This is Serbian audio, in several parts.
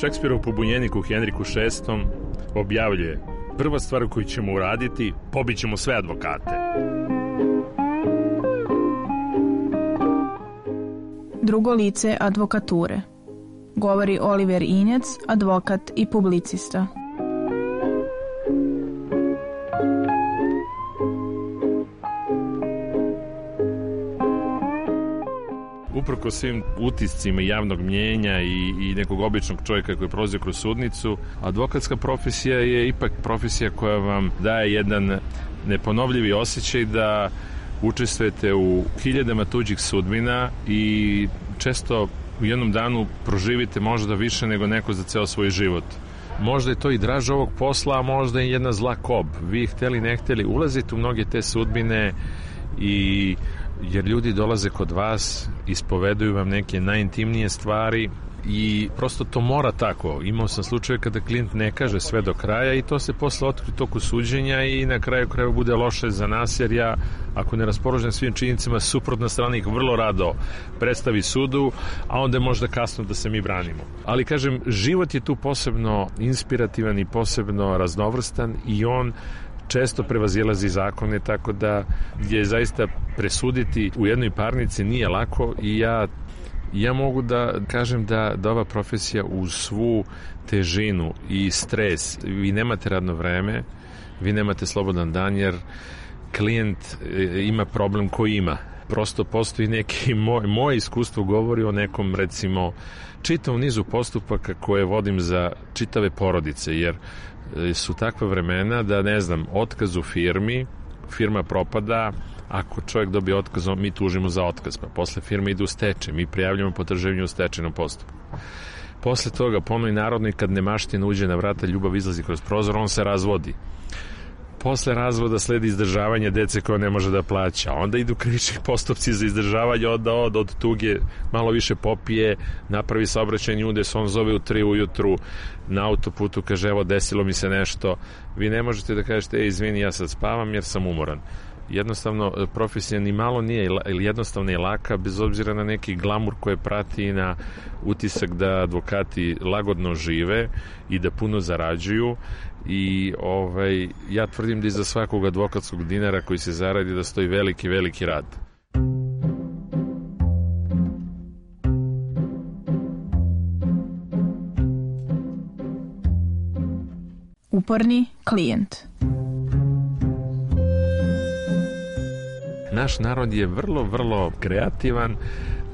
Šekspirov pobunjenik u Henriku VI objavljuje prva stvar koju ćemo uraditi, pobićemo sve advokate. Drugo lice advokature. Govori Oliver Injac, advokat i publicista. Uprko svim utiscima javnog mnjenja i, i nekog običnog čovjeka koji prolazi kroz sudnicu, advokatska profesija je ipak profesija koja vam daje jedan neponovljivi osjećaj da učestvujete u hiljadama tuđih sudbina i često u jednom danu proživite možda više nego neko za ceo svoj život. Možda je to i draž ovog posla, a možda i jedna zla kob. Vi hteli ne hteli ulazite u mnoge te sudbine i jer ljudi dolaze kod vas, ispoveduju vam neke najintimnije stvari i prosto to mora tako. Imao sam slučaje kada klijent ne kaže sve do kraja i to se posle otkri toku suđenja i na kraju kraju bude loše za nas jer ja ako ne raspoložem svim činjenicama suprotna strana ih vrlo rado predstavi sudu, a onda je možda kasno da se mi branimo. Ali kažem, život je tu posebno inspirativan i posebno raznovrstan i on često prevazilazi zakone, tako da je zaista presuditi u jednoj parnici nije lako i ja ja mogu da kažem da, da ova profesija uz svu težinu i stres, vi nemate radno vreme, vi nemate slobodan dan jer klijent e, ima problem koji ima. Prosto postoji neki, moj, moje iskustvo govori o nekom recimo čitavom nizu postupaka koje vodim za čitave porodice, jer E, su takva vremena da, ne znam, otkaz u firmi, firma propada, ako čovjek dobije otkaz, mi tužimo za otkaz, pa posle firme ide u steče, mi prijavljamo potraživanje u stečajnom postupku. Posle toga, ponoj narodni, kad nemaština uđe na vrata, ljubav izlazi kroz prozor, on se razvodi. Posle razvoda sledi izdržavanje dece koja ne može da plaća. Onda idu krivični postupci za izdržavanje, onda od, od tuge malo više popije, napravi saobraćajni udes, on zove u 3 ujutru na autoputu, kaže evo desilo mi se nešto. Vi ne možete da kažete, ej izvini ja sad spavam jer sam umoran jednostavno e, profesija ni malo nije ili jednostavno je laka bez obzira na neki glamur koje prati i na utisak da advokati lagodno žive i da puno zarađuju i ovaj, ja tvrdim da iza svakog advokatskog dinara koji se zaradi da stoji veliki, veliki rad. Uporni klijent Naš narod je vrlo, vrlo kreativan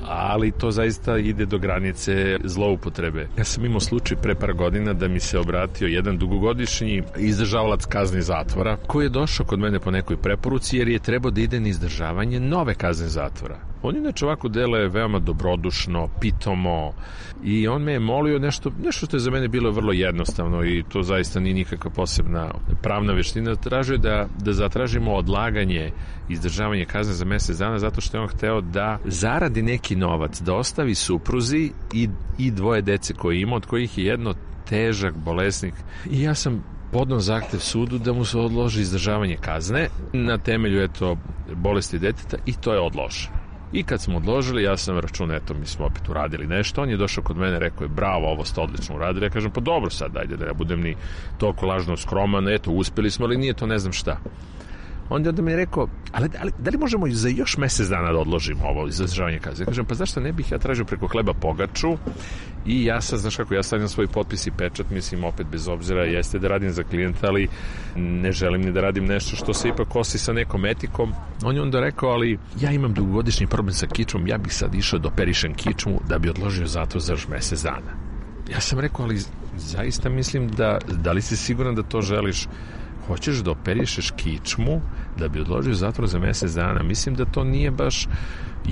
ali to zaista ide do granice zloupotrebe. Ja sam imao slučaj pre par godina da mi se obratio jedan dugogodišnji izdržavalac kazni zatvora koji je došao kod mene po nekoj preporuci jer je trebao da ide na izdržavanje nove kazne zatvora. On inače ovako dele veoma dobrodušno, pitomo i on me je molio nešto, nešto što je za mene bilo vrlo jednostavno i to zaista nije nikakva posebna pravna veština. Tražio da, da zatražimo odlaganje izdržavanje kazne za mesec dana zato što je on hteo da zaradi neki novac, da ostavi supruzi i, i dvoje dece koje ima, od kojih je jedno težak bolesnik. I ja sam podno zahtev sudu da mu se odloži izdržavanje kazne na temelju eto bolesti deteta i to je odloženo. I kad smo odložili, ja sam račun, eto, mi smo opet uradili nešto. On je došao kod mene, rekao je, bravo, ovo ste odlično uradili. Ja kažem, pa dobro sad, ajde da ne budem ni toliko lažno skroman, eto, uspeli smo, ali nije to ne znam šta. Onda onda mi je rekao, ali, ali da li možemo za još mesec dana da odložimo ovo izdržavanje kazne? Ja kažem, pa zašto ne bih ja tražio preko hleba pogaču i ja sad, znaš kako, ja stavljam svoj potpis i pečat, mislim, opet bez obzira, jeste da radim za klijenta, ali ne želim ni da radim nešto što se ipak kosi sa nekom etikom. On je onda rekao, ali ja imam dugogodišnji problem sa kičmom, ja bih sad išao da operišem kičmu da bi odložio zato za još mesec dana. Ja sam rekao, ali zaista mislim da, da li si siguran da to želiš? Hoćeš da operišeš kičmu da bi odložio zatvor za mesec dana? Mislim da to nije baš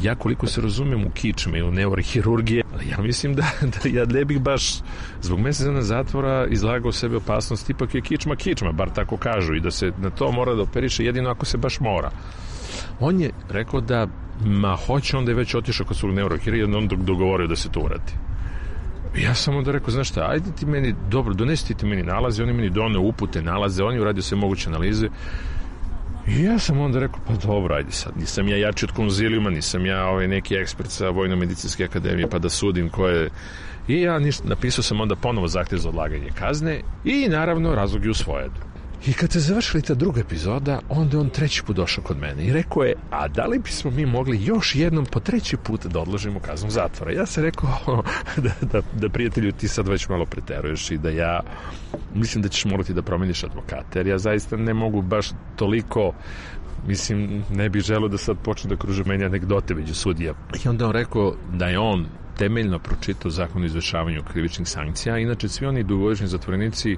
ja koliko se razumem u kičme i u neurohirurgije, ja mislim da, da ja ne bih baš zbog mesec dana zatvora izlagao sebe opasnost, ipak je kičma kičma, bar tako kažu, i da se na to mora da operiše jedino ako se baš mora. On je rekao da ma hoće, onda je već otišao kod svog neurohirurgija, on dogovorio da se to uradi. Ja sam onda rekao, znaš šta, ajde ti meni, dobro, donesi ti meni nalaze, oni meni done upute, nalaze, oni uradio sve moguće analize. I ja sam onda rekao, pa dobro, ajde sad, nisam ja jači od konzilijuma, nisam ja ovaj neki ekspert sa Vojno-medicinske akademije, pa da sudim ko je... I ja ništa, napisao sam onda ponovo zahtjev za odlaganje kazne i naravno razlog je usvojen. I kad se završili ta druga epizoda, onda on treći put došao kod mene i rekao je, a da li bismo mi mogli još jednom po treći put da odložimo kaznu zatvora? Ja sam rekao da, da, da prijatelju ti sad već malo preteruješ i da ja mislim da ćeš morati da promeniš advokata, jer ja zaista ne mogu baš toliko mislim, ne bih želeo da sad počne da kruže meni anegdote među sudija. I onda on rekao da je on temeljno pročitao zakon o izvršavanju krivičnih sankcija. Inače, svi oni dugogodišnji zatvorenici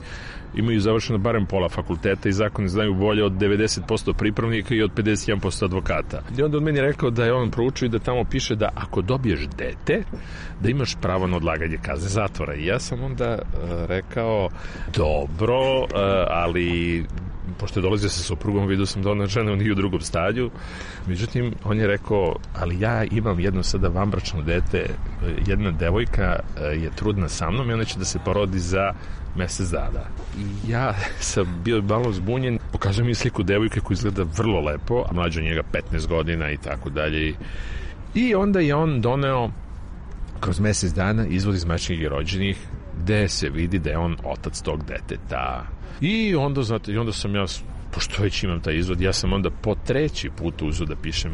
imaju završeno barem pola fakulteta i zakoni znaju bolje od 90% pripravnika i od 51% advokata. I onda on meni rekao da je on proučio i da tamo piše da ako dobiješ dete, da imaš pravo na odlaganje kazne zatvora. I ja sam onda uh, rekao, dobro, uh, ali pošto je dolazio sa suprugom, vidio sam da ona žena nije u drugom stadiju. Međutim, on je rekao, ali ja imam jedno sada vambračno dete, jedna devojka je trudna sa mnom i ona će da se porodi za mesec dana. I ja sam bio malo zbunjen, pokazujem mi sliku devojke koja izgleda vrlo lepo, a mlađa njega 15 godina i tako dalje. I onda je on doneo kroz mesec dana izvod iz mačnih i rođenih gde se vidi da je on otac tog deteta. I onda, znate, i onda sam ja, pošto već imam taj izvod, ja sam onda po treći put uzao da pišem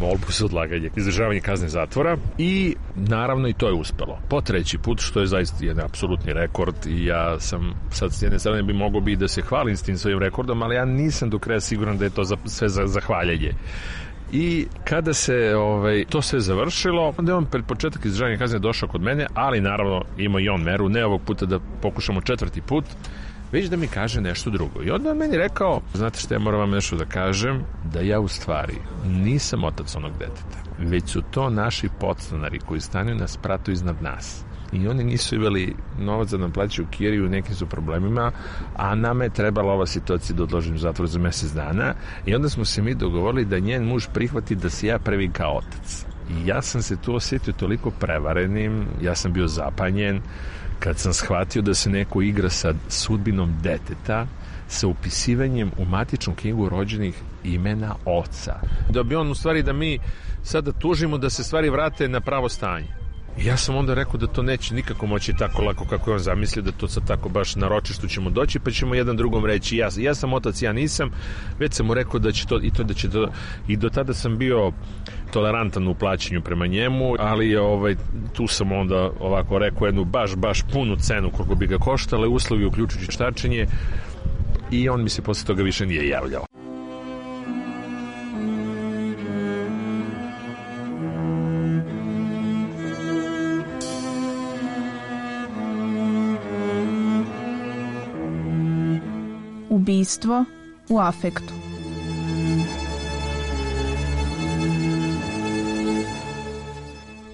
molbu za odlaganje izdržavanje kazne zatvora i naravno i to je uspelo. Po treći put, što je zaista jedan apsolutni rekord i ja sam sad s jedne strane bi mogao bi da se hvalim s tim svojim rekordom, ali ja nisam do kraja siguran da je to za, sve za zahvaljenje. I kada se ovaj, to sve završilo, onda je on pred početak izdržavanja kazne došao kod mene, ali naravno ima i on meru, ne ovog puta da pokušamo četvrti put, već da mi kaže nešto drugo. I onda on meni rekao, znate što ja moram vam nešto da kažem, da ja u stvari nisam otac onog deteta, već su to naši podstanari koji stanuju na spratu iznad nas i oni nisu imali novac da nam plaćaju kiriju, nekim su problemima, a nama je trebala ova situacija da odložim zatvor za mesec dana i onda smo se mi dogovorili da njen muž prihvati da se ja previm kao otac. I ja sam se tu osjetio toliko prevarenim, ja sam bio zapanjen, kad sam shvatio da se neko igra sa sudbinom deteta, sa upisivanjem u matičnu knjigu rođenih imena oca. Da bi on u stvari da mi sada tužimo da se stvari vrate na pravo stanje. Ja sam onda rekao da to neće nikako moći tako lako kako je on zamislio, da to sad tako baš na ročištu ćemo doći, pa ćemo jedan drugom reći ja, ja sam otac, ja nisam, već sam mu rekao da će to i to da će to i do tada sam bio tolerantan u plaćanju prema njemu, ali ovaj tu sam onda ovako rekao jednu baš baš punu cenu koliko bi ga koštale uslovi uključujući štačenje i on mi se posle toga više nije javljao. Ubistvo u afektu.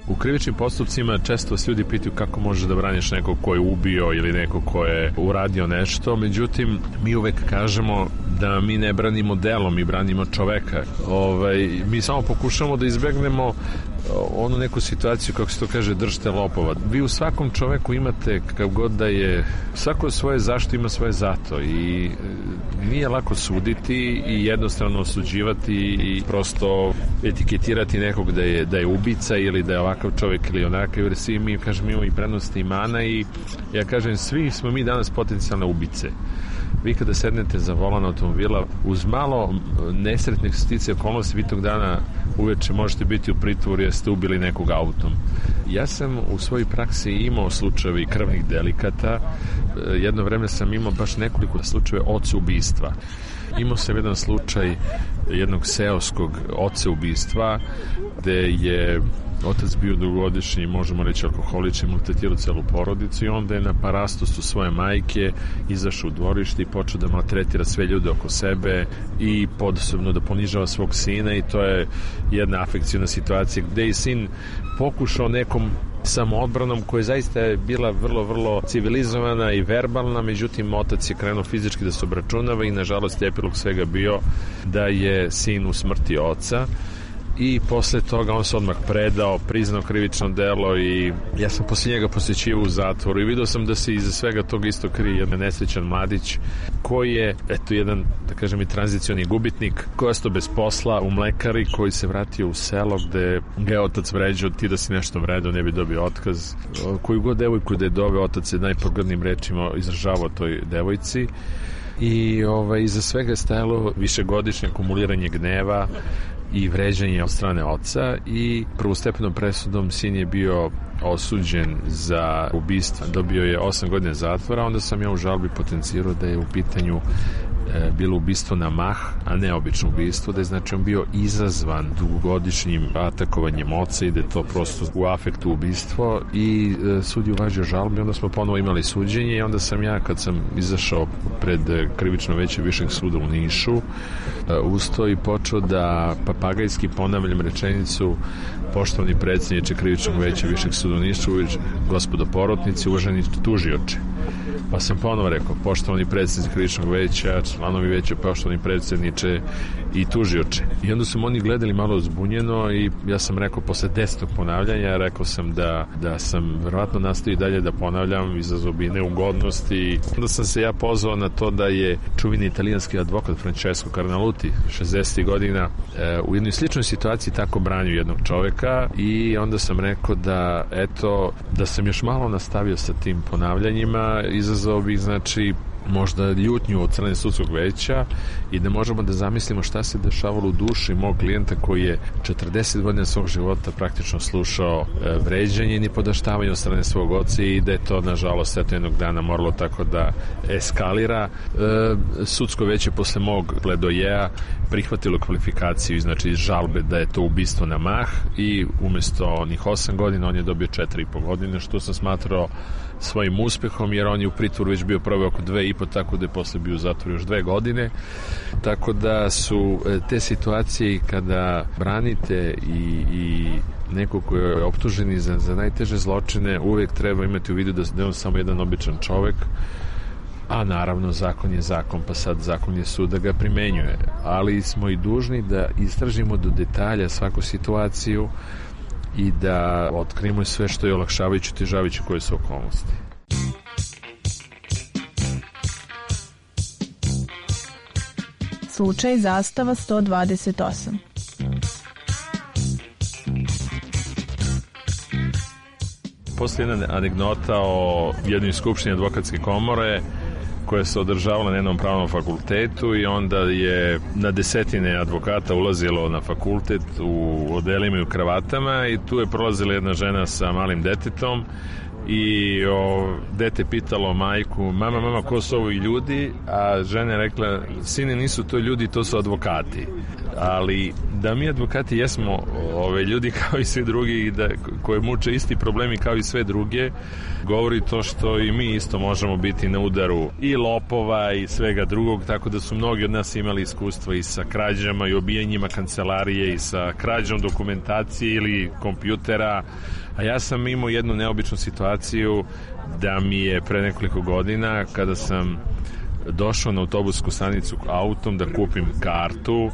U krivičnim postupcima često vas ljudi pitaju kako možeš da braniš nekog ko je ubio ili nekog ko je uradio nešto, međutim mi uvek kažemo da mi ne branimo delo, mi branimo čoveka. Ovaj, mi samo pokušamo da izbegnemo onu neku situaciju, kako se to kaže, držite lopova. Vi u svakom čoveku imate, kako god da je, svako svoje zašto ima svoje zato i e, nije lako suditi i jednostavno osuđivati i prosto etiketirati nekog da je, da je ubica ili da je ovakav čovek ili onakav, jer svi mi, kažem, imamo i prednosti imana i ja kažem, svi smo mi danas potencijalne ubice vi kada sednete za volan automobila, uz malo nesretnih stice okolnosti, vi tog dana uveče možete biti u pritvoru jer ste ubili nekog autom. Ja sam u svojoj praksi imao slučajevi krvnih delikata. E, jedno vreme sam imao baš nekoliko slučajeva oca ubistva. Imao sam jedan slučaj jednog seoskog oca ubistva gde je otac bio dugogodišnji, možemo reći alkoholični, maltretirao celu porodicu i onda je na parastostu svoje majke izašao u dvorište i počeo da maltretira sve ljude oko sebe i podosobno da ponižava svog sina i to je jedna afekcijna situacija gde i sin pokušao nekom samoodbranom koja je zaista bila vrlo, vrlo civilizovana i verbalna, međutim otac je krenuo fizički da se obračunava i nažalost epilog svega bio da je sin u smrti oca i posle toga on se odmah predao, priznao krivično delo i ja sam posle njega posjećivao u zatvoru i vidio sam da se iza svega toga isto krije jedan nesrećan mladić koji je, eto, jedan, da kažem, i tranzicioni gubitnik koji je bez posla u mlekari koji se vratio u selo gde ga je otac vređao ti da si nešto vredao ne bi dobio otkaz. Koju god devojku da je dove otac je najpogrdnim rečima izražavao toj devojci. I ovaj, iza svega je stajalo višegodišnje akumuliranje gneva i vređanje od strane oca i prvostepenom presudom sin je bio osuđen za ubistvo. Dobio je 8 godina zatvora, onda sam ja u žalbi potencirao da je u pitanju e, bilo ubistvo na mah, a ne obično ubistvo, da je znači on bio izazvan dugogodišnjim atakovanjem oca i da je to prosto u afektu ubistvo i e, sud je uvažio žalbi, onda smo ponovo imali suđenje i onda sam ja kad sam izašao pred krivično veće višeg suda u Nišu e, usto i počeo da papagajski ponavljam rečenicu poštovani predsjedniče krivičnog veća višeg suda u Nišu, gospodo porotnici, uvaženi tužioče Pa sam ponovo rekao, poštovani predsjednik krivičnog veća, članovi veća, poštovani predsjedniče i tužioče. I onda su oni gledali malo zbunjeno i ja sam rekao, posle desetog ponavljanja, rekao sam da, da sam verovatno nastavio dalje da ponavljam izazov bi neugodnosti. Onda sam se ja pozvao na to da je čuveni italijanski advokat Francesco Carnaluti, 60. godina, e, u jednoj sličnoj situaciji tako branio jednog čoveka i onda sam rekao da, eto, da sam još malo nastavio sa tim ponavljanjima, izazvao bih, znači, možda ljutnju od strane sudskog veća i da možemo da zamislimo šta se dešavalo u duši mog klijenta koji je 40 godina svog života praktično slušao e, vređanje i podaštavanje od strane svog oca i da je to nažalost eto jednog dana moralo tako da eskalira. E, sudsko veće posle mog pledojeja prihvatilo kvalifikaciju znači žalbe da je to ubistvo na mah i umesto onih 8 godina on je dobio 4,5 godine što sam smatrao svojim uspehom, jer on je u pritvoru već bio prvo oko dve i po, tako da je posle bio u zatvoru još dve godine. Tako da su e, te situacije kada branite i, i neko ko je optuženi za, za najteže zločine, uvek treba imati u vidu da, da je on samo jedan običan čovek, a naravno zakon je zakon, pa sad zakon je sud da ga primenjuje. Ali smo i dužni da istražimo do detalja svaku situaciju, i da otkrijemo sve što je olakšavajuće, težavajuće koje su okolnosti. Slučaj zastava 128 Poslije jedna anegdota o jednoj skupštini advokatske komore koja se održavala na jednom pravnom fakultetu i onda je na desetine advokata ulazilo na fakultet u odelima i u kravatama i tu je prolazila jedna žena sa malim detetom i o, dete pitalo majku, mama, mama, ko su ovi ljudi? A žena je rekla, sine, nisu to ljudi, to su advokati. Ali da mi advokati jesmo ove ljudi kao i svi drugi da, koje muče isti problemi kao i sve druge, govori to što i mi isto možemo biti na udaru i lopova i svega drugog, tako da su mnogi od nas imali iskustva i sa krađama i obijanjima kancelarije i sa krađom dokumentacije ili kompjutera. A ja sam imao jednu neobičnu situaciju da mi je pre nekoliko godina kada sam došao na autobusku stanicu autom da kupim kartu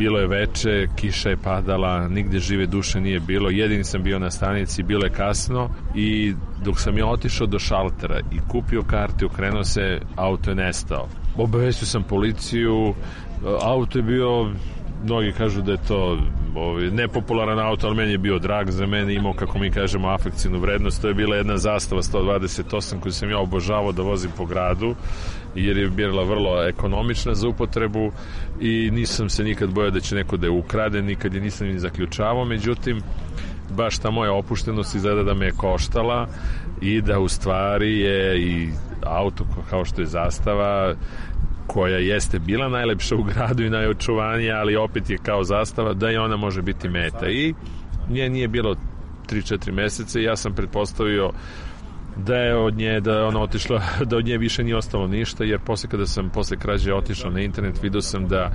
bilo je veče, kiša je padala, nigde žive duše nije bilo, jedini sam bio na stanici, bilo je kasno i dok sam ja otišao do šaltera i kupio kartu, okrenuo se, auto je nestao. Obavestio sam policiju, auto je bio mnogi kažu da je to ovaj, nepopularan auto, ali meni je bio drag za mene, imao, kako mi kažemo, afekcijnu vrednost. To je bila jedna zastava 128 koju sam ja obožavao da vozim po gradu, jer je bila vrlo ekonomična za upotrebu i nisam se nikad bojao da će neko da je ukrade, nikad je nisam ni zaključavao, međutim, baš ta moja opuštenost izgleda da me je koštala i da u stvari je i auto kao što je zastava koja jeste bila najlepša u gradu i najočuvanija, ali opet je kao zastava da i ona može biti meta. I nje nije bilo 3-4 meseca i ja sam pretpostavio da je od nje, da ona otišla, da od nje više nije ostalo ništa, jer posle kada sam posle krađe otišao na internet, vidio sam da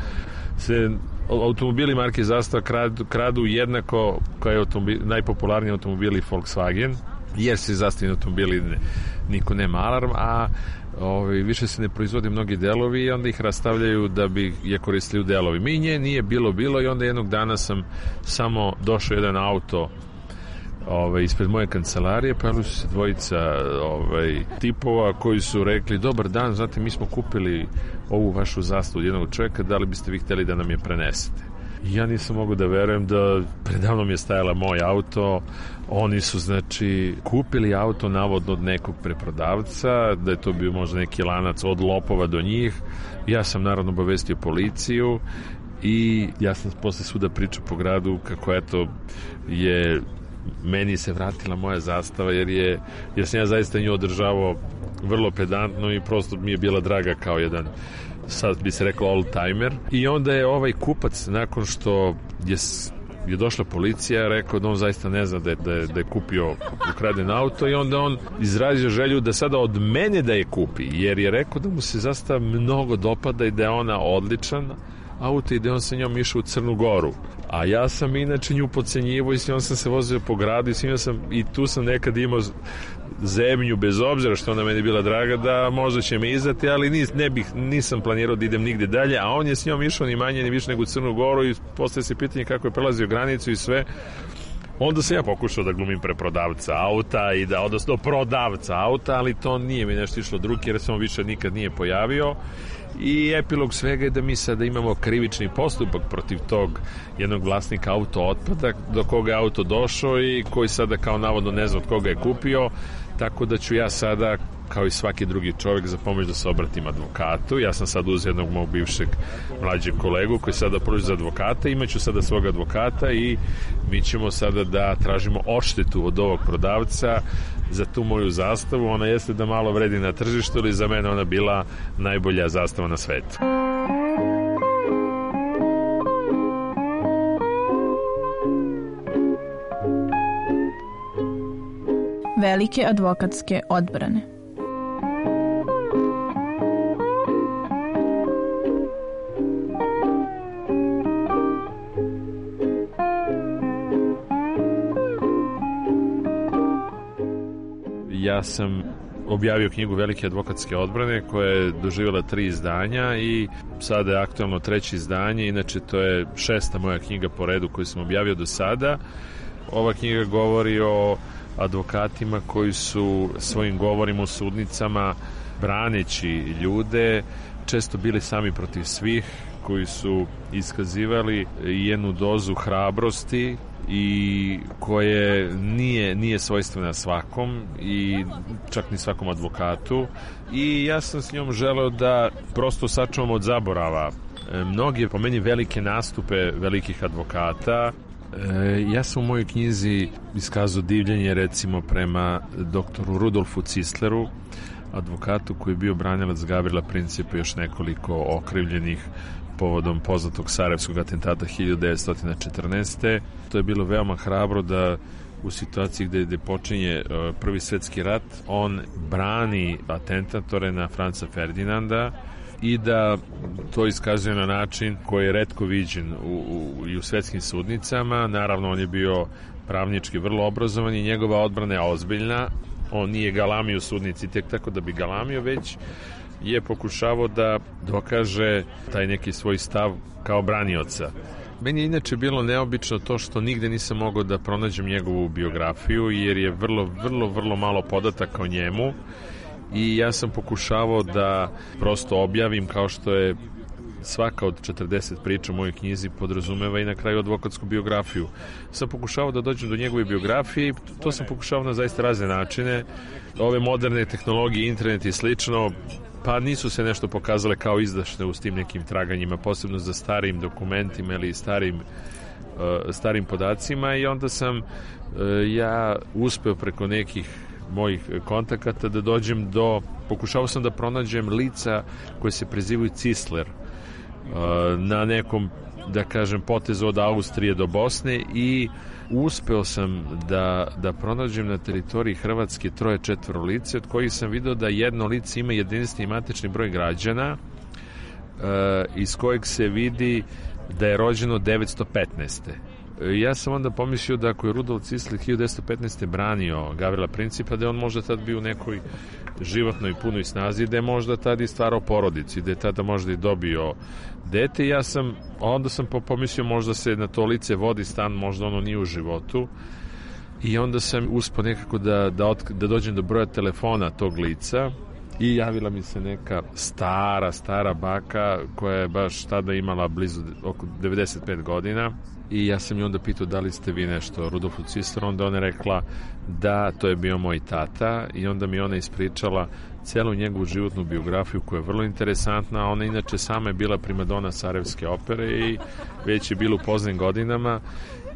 se automobili marke Zastava kradu, kradu jednako kao je automobil, najpopularniji automobili Volkswagen, jer se zastavljeni automobili ne, niko nema alarm, a ovaj, više se ne proizvode mnogi delovi i onda ih rastavljaju da bi je koristili u delovi. Mi nje nije bilo bilo i onda jednog dana sam samo došao jedan auto ovaj, ispred moje kancelarije, pojavili su se dvojica ovaj, tipova koji su rekli, dobar dan, znate, mi smo kupili ovu vašu zastavu od jednog čovjeka, da li biste vi hteli da nam je prenesete? Ja nisam mogu da verujem da predavno mi je stajala moj auto, oni su znači kupili auto navodno od nekog preprodavca, da je to bio možda neki lanac od lopova do njih. Ja sam naravno obavestio policiju i ja sam posle suda pričao po gradu kako eto je meni se vratila moja zastava jer je jer sam ja zaista nju održavao vrlo pedantno i prosto mi je bila draga kao jedan sad bi se reklo old timer i onda je ovaj kupac nakon što je je došla policija, rekao da on zaista ne zna da je, da je, da je kupio ukraden auto i onda on izrazio želju da sada od mene da je kupi, jer je rekao da mu se zaista mnogo dopada i da je ona odličan auto i da on sa njom išao u Crnu Goru. A ja sam inače nju pocenjivo i s njom sam se vozio po gradu i sam i tu sam nekad imao zemlju bez obzira što ona meni bila draga da možda će me izdati, ali nis, ne bih, nisam planirao da idem nigde dalje, a on je s njom išao ni manje ni više nego u Crnu Goru i postoje se pitanje kako je prelazio granicu i sve. Onda sam ja pokušao da glumim preprodavca auta i da, odnosno prodavca auta, ali to nije mi nešto išlo drugi jer sam više nikad nije pojavio i epilog svega je da mi sada imamo krivični postupak protiv tog jednog vlasnika auto otpada do koga je auto došao i koji sada kao navodno ne zna od koga je kupio tako da ću ja sada kao i svaki drugi čovjek za pomoć da se obratim advokatu. Ja sam sad uz jednog mog bivšeg mlađeg kolegu koji sada pruži za advokata, imaću sada svog advokata i mi ćemo sada da tražimo odštetu od ovog prodavca za tu moju zastavu. Ona jeste da malo vredi na tržištu, ali za mene ona bila najbolja zastava na svetu. Velike advokatske odbrane sam objavio knjigu Velike advokatske odbrane koja je doživjela tri izdanja i sada je aktualno treće izdanje, inače to je šesta moja knjiga po redu koju sam objavio do sada. Ova knjiga govori o advokatima koji su svojim govorima u sudnicama braneći ljude često bili sami protiv svih koji su iskazivali jednu dozu hrabrosti i koje nije, nije svojstvena svakom i čak ni svakom advokatu. I ja sam s njom želeo da prosto sačuvam od zaborava e, mnoge po meni velike nastupe velikih advokata. E, ja sam u mojoj knjizi iskazao divljenje recimo prema doktoru Rudolfu Cisleru, advokatu koji je bio branilac Gavrila Principa još nekoliko okrivljenih povodom poznatog Sarajevskog atentata 1914. To je bilo veoma hrabro da u situaciji gde, gde počinje e, prvi svetski rat, on brani atentatore na Franca Ferdinanda i da to iskazuje na način koji je redko viđen u, u, i u svetskim sudnicama. Naravno, on je bio pravnički vrlo obrazovan i njegova odbrana je ozbiljna. On nije galamio sudnici tek tako da bi galamio, već je pokušavao da dokaže taj neki svoj stav kao branioca. Meni je inače bilo neobično to što nigde nisam mogao da pronađem njegovu biografiju jer je vrlo, vrlo, vrlo malo podataka o njemu i ja sam pokušavao da prosto objavim kao što je svaka od 40 priča u mojoj knjizi podrazumeva i na kraju advokatsku biografiju. Sam pokušao da dođem do njegove biografije i to sam pokušao na zaista razne načine. Ove moderne tehnologije, internet i slično, pa nisu se nešto pokazale kao izdašne u tim nekim traganjima, posebno za starim dokumentima ili starim uh, starim podacima i onda sam uh, ja uspeo preko nekih mojih kontakata da dođem do pokušao sam da pronađem lica koje se prezivaju Cisler uh, na nekom da kažem potezu od Austrije do Bosne i uspeo sam da, da pronađem na teritoriji Hrvatske troje četvoro lice od kojih sam video da jedno lice ima jedinstveni matični broj građana uh, iz kojeg se vidi da je rođeno 915. Ja sam onda pomislio da ako je Rudolf Cisli 1915. branio Gavrila Principa, da on možda tad bio u nekoj životnoj punoj snazi, da je možda tad i stvarao porodici, da je tada možda i dobio dete. Ja sam, onda sam pomislio možda se na to lice vodi stan, možda ono nije u životu. I onda sam uspio nekako da, da, otk, da dođem do broja telefona tog lica i javila mi se neka stara, stara baka koja je baš tada imala blizu oko 95 godina i ja sam ju onda pitao da li ste vi nešto Rudolfu Cisleru, onda ona rekla da, to je bio moj tata. I onda mi ona ispričala celu njegovu životnu biografiju koja je vrlo interesantna, ona inače sama je bila primadona Sarajevske opere i već je bila u poznim godinama.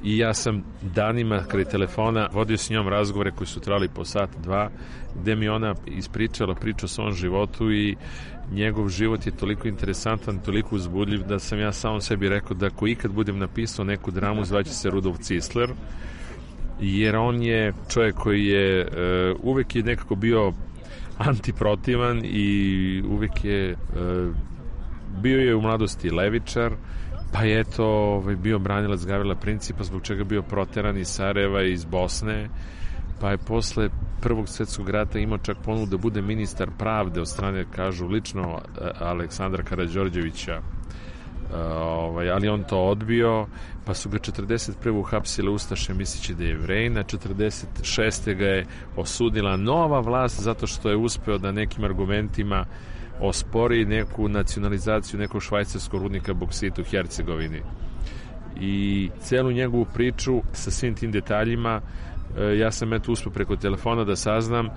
I ja sam danima kraj telefona vodio s njom razgovore koji su trali po sat, dva, gde mi ona ispričala priču o svom životu i njegov život je toliko interesantan, toliko uzbudljiv da sam ja samom sebi rekao da ako ikad budem napisao neku dramu zvaće se Rudolf Cisler jer on je čovjek koji je uh, uvek je nekako bio antiprotivan i uvek je uh, bio je u mladosti levičar pa je eto ovaj, bio branilac Gavrila Principa zbog čega bio proteran iz Sarajeva iz Bosne pa je posle Prvog svetskog rata imao čak ponudu da bude ministar pravde od strane, kažu, lično Aleksandra Karadžorđevića ovaj, ali on to odbio, pa su ga 41. uhapsile Ustaše misleći da je jevrej, na 46. ga je osudila nova vlast zato što je uspeo da nekim argumentima ospori neku nacionalizaciju nekog švajcarskog rudnika boksita u Hercegovini. I celu njegovu priču sa svim tim detaljima E, ja sam eto uspio preko telefona da saznam,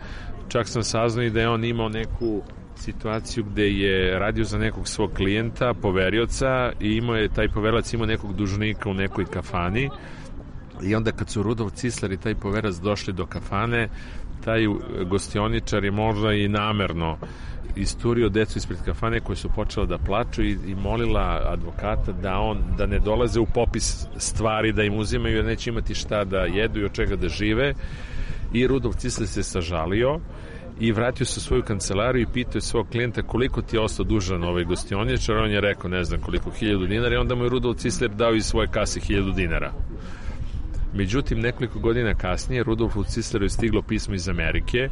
čak sam saznao i da je on imao neku situaciju gde je radio za nekog svog klijenta, poverioca i imao je, taj poverilac imao nekog dužnika u nekoj kafani i onda kad su Rudolf Cisler i taj poverac došli do kafane, taj gostioničar je možda i namerno isturio decu ispred kafane koje su počela da plaču i, i molila advokata da on da ne dolaze u popis stvari da im uzimaju jer neće imati šta da jedu i od čega da žive. I Rudolf Cisle se sažalio i vratio se u svoju kancelariju i pitao svog klijenta koliko ti je ostao dužan ovaj gostioničar, on je rekao ne znam koliko, hiljadu dinara. I onda mu je Rudolf Cisler dao iz svoje kase hiljadu dinara. Međutim, nekoliko godina kasnije Rudolfu Cisleru je stiglo pismo iz Amerike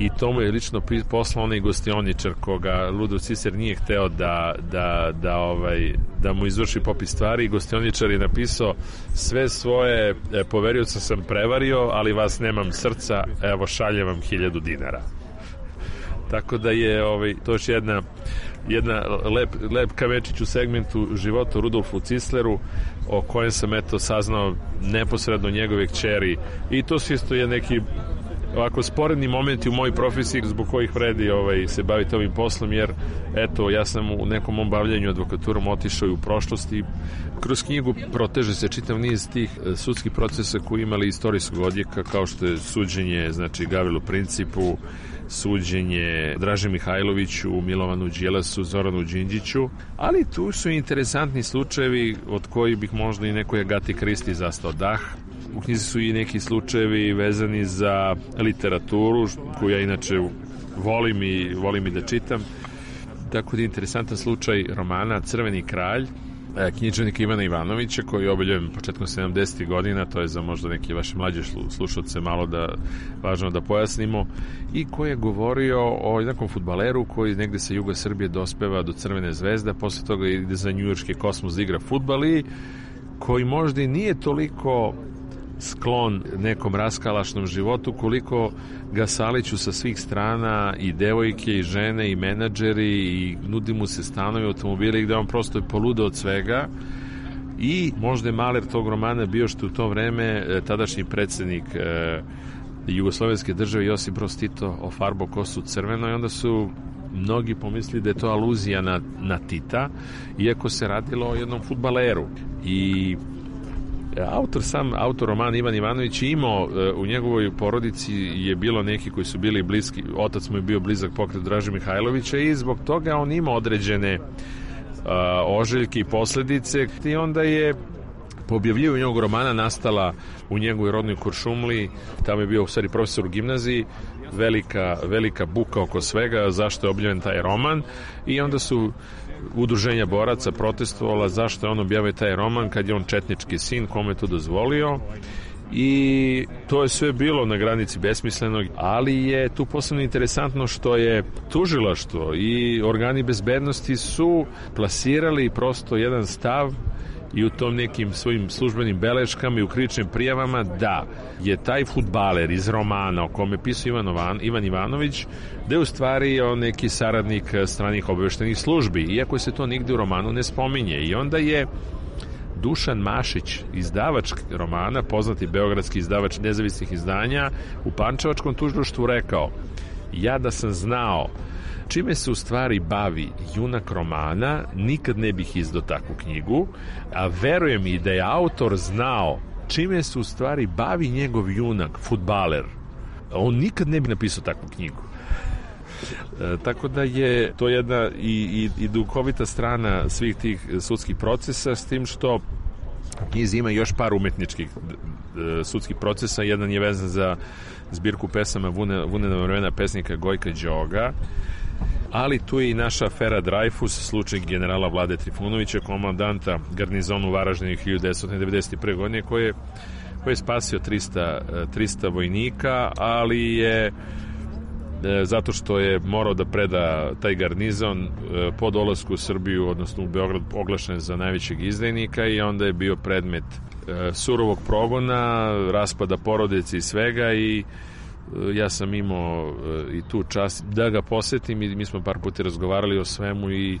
i to mu je lično poslao onaj gostioničar koga Ludo Cicer nije hteo da, da, da, ovaj, da mu izvrši popis stvari i gostioničar je napisao sve svoje e, poverioca sam prevario, ali vas nemam srca, evo šaljem vam hiljadu dinara. Tako da je ovaj, to još jedna jedna lep, lep kamečić u segmentu života Rudolfu Cisleru o kojem sam eto saznao neposredno njegove kćeri. I to se isto je neki ovako sporedni momenti u mojoj profesiji zbog kojih vredi ovaj, se baviti ovim poslom jer eto ja sam u nekom mom advokaturom otišao i u prošlosti. Kroz knjigu proteže se čitav niz tih e, sudskih procesa koji imali istorijskog odjeka kao što je suđenje znači Gavrilu Principu suđenje Draže Mihajloviću, Milovanu Đelasu, Zoranu Đinđiću, ali tu su interesantni slučajevi od kojih bih možda i nekoj Agati Kristi zastao dah. U knjizi su i neki slučajevi vezani za literaturu, koju ja inače volim i, volim i da čitam. Tako da je interesantan slučaj romana Crveni kralj, književnika Ivana Ivanovića koji je obiljen početkom 70. godina, to je za možda neke vaše mlađe slušalce malo da važno da pojasnimo i koji je govorio o jednakom futbaleru koji negde sa juga Srbije dospeva do Crvene zvezde, posle toga ide za njujorski kosmos da igra futbal i koji možda i nije toliko sklon nekom raskalašnom životu, koliko ga saliću sa svih strana i devojke i žene i menadžeri i nudi mu se stanovi automobili gde on prosto je poludo od svega i možda je maler tog romana bio što u to vreme e, tadašnji predsednik e, Jugoslovenske države Josip Broz Tito ofarbo kosu crveno i onda su mnogi pomislili da je to aluzija na, na Tita, iako se radilo o jednom futbaleru. I autor sam, autor roman Ivan Ivanović imao e, u njegovoj porodici je bilo neki koji su bili bliski, otac mu je bio blizak pokret Draže Mihajlovića i zbog toga on ima određene uh, oželjke i posledice. I onda je po objavljivu njegovog romana nastala u njegovoj rodnoj Kuršumli, tamo je bio u stvari profesor u gimnaziji, velika, velika buka oko svega, zašto je objavljen taj roman. I onda su udruženja boraca protestovala zašto je on objavio taj roman kad je on četnički sin, kome je to dozvolio. I to je sve bilo na granici besmislenog, ali je tu posebno interesantno što je tužilaštvo i organi bezbednosti su plasirali prosto jedan stav i u tom nekim svojim službenim beleškama i u kričnim prijavama da je taj futbaler iz romana o kome pisao Ivan, Ovan, Ivan Ivanović da je u stvari on neki saradnik stranih obaveštenih službi iako se to nigde u romanu ne spominje. I onda je Dušan Mašić, izdavač romana, poznati beogradski izdavač nezavisnih izdanja, u Pančevačkom tužilaštvu rekao ja da sam znao čime se u stvari bavi junak romana, nikad ne bih izdao takvu knjigu, a verujem i da je autor znao čime se u stvari bavi njegov junak, futbaler. On nikad ne bi napisao takvu knjigu. E, tako da je to jedna i, i, i duhovita strana svih tih sudskih procesa s tim što knjizi ima još par umetničkih e, sudskih procesa. Jedan je vezan za zbirku pesama Vune, Vunena vremena pesnika Gojka Đoga ali tu je i naša afera Dreyfus, slučaj generala Vlade Trifunovića, komandanta garnizonu Varaždinu 1991. godine, koji je, koji je spasio 300, 300 vojnika, ali je e, zato što je morao da preda taj garnizon e, po dolasku u Srbiju, odnosno u Beograd oglašen za najvećeg izdajnika i onda je bio predmet e, surovog progona, raspada porodice i svega i ja sam imao e, i tu čast da ga posetim i mi smo par puta razgovarali o svemu i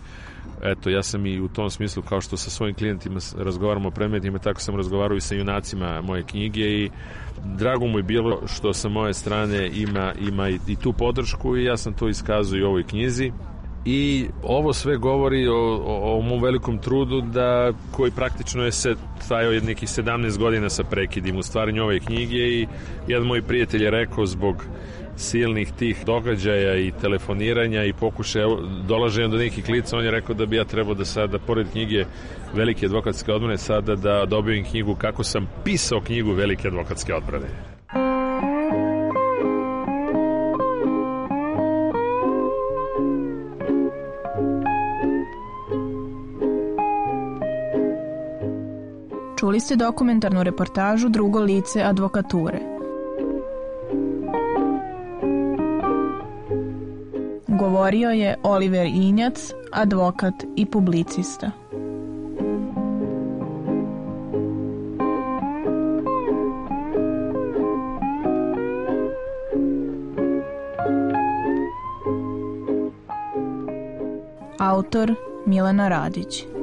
eto, ja sam i u tom smislu kao što sa svojim klijentima razgovaramo o predmetima, tako sam razgovarao i sa junacima moje knjige i drago mu je bilo što sa moje strane ima, ima i, i tu podršku i ja sam to iskazao i u ovoj knjizi i ovo sve govori o, o, o mom velikom trudu da koji praktično je se trajao je nekih 17 godina sa prekidim u stvaranju ove knjige i jedan moj prijatelj je rekao zbog silnih tih događaja i telefoniranja i pokušaja dolaženja do nekih lica, on je rekao da bi ja trebao da sada, pored knjige Velike advokatske odbrane, sada da dobijem knjigu kako sam pisao knjigu Velike advokatske odbrane. Čuli ste dokumentarnu reportažu Drugo lice advokature. Govorio je Oliver Injac, advokat i publicista. Autor Milena Radić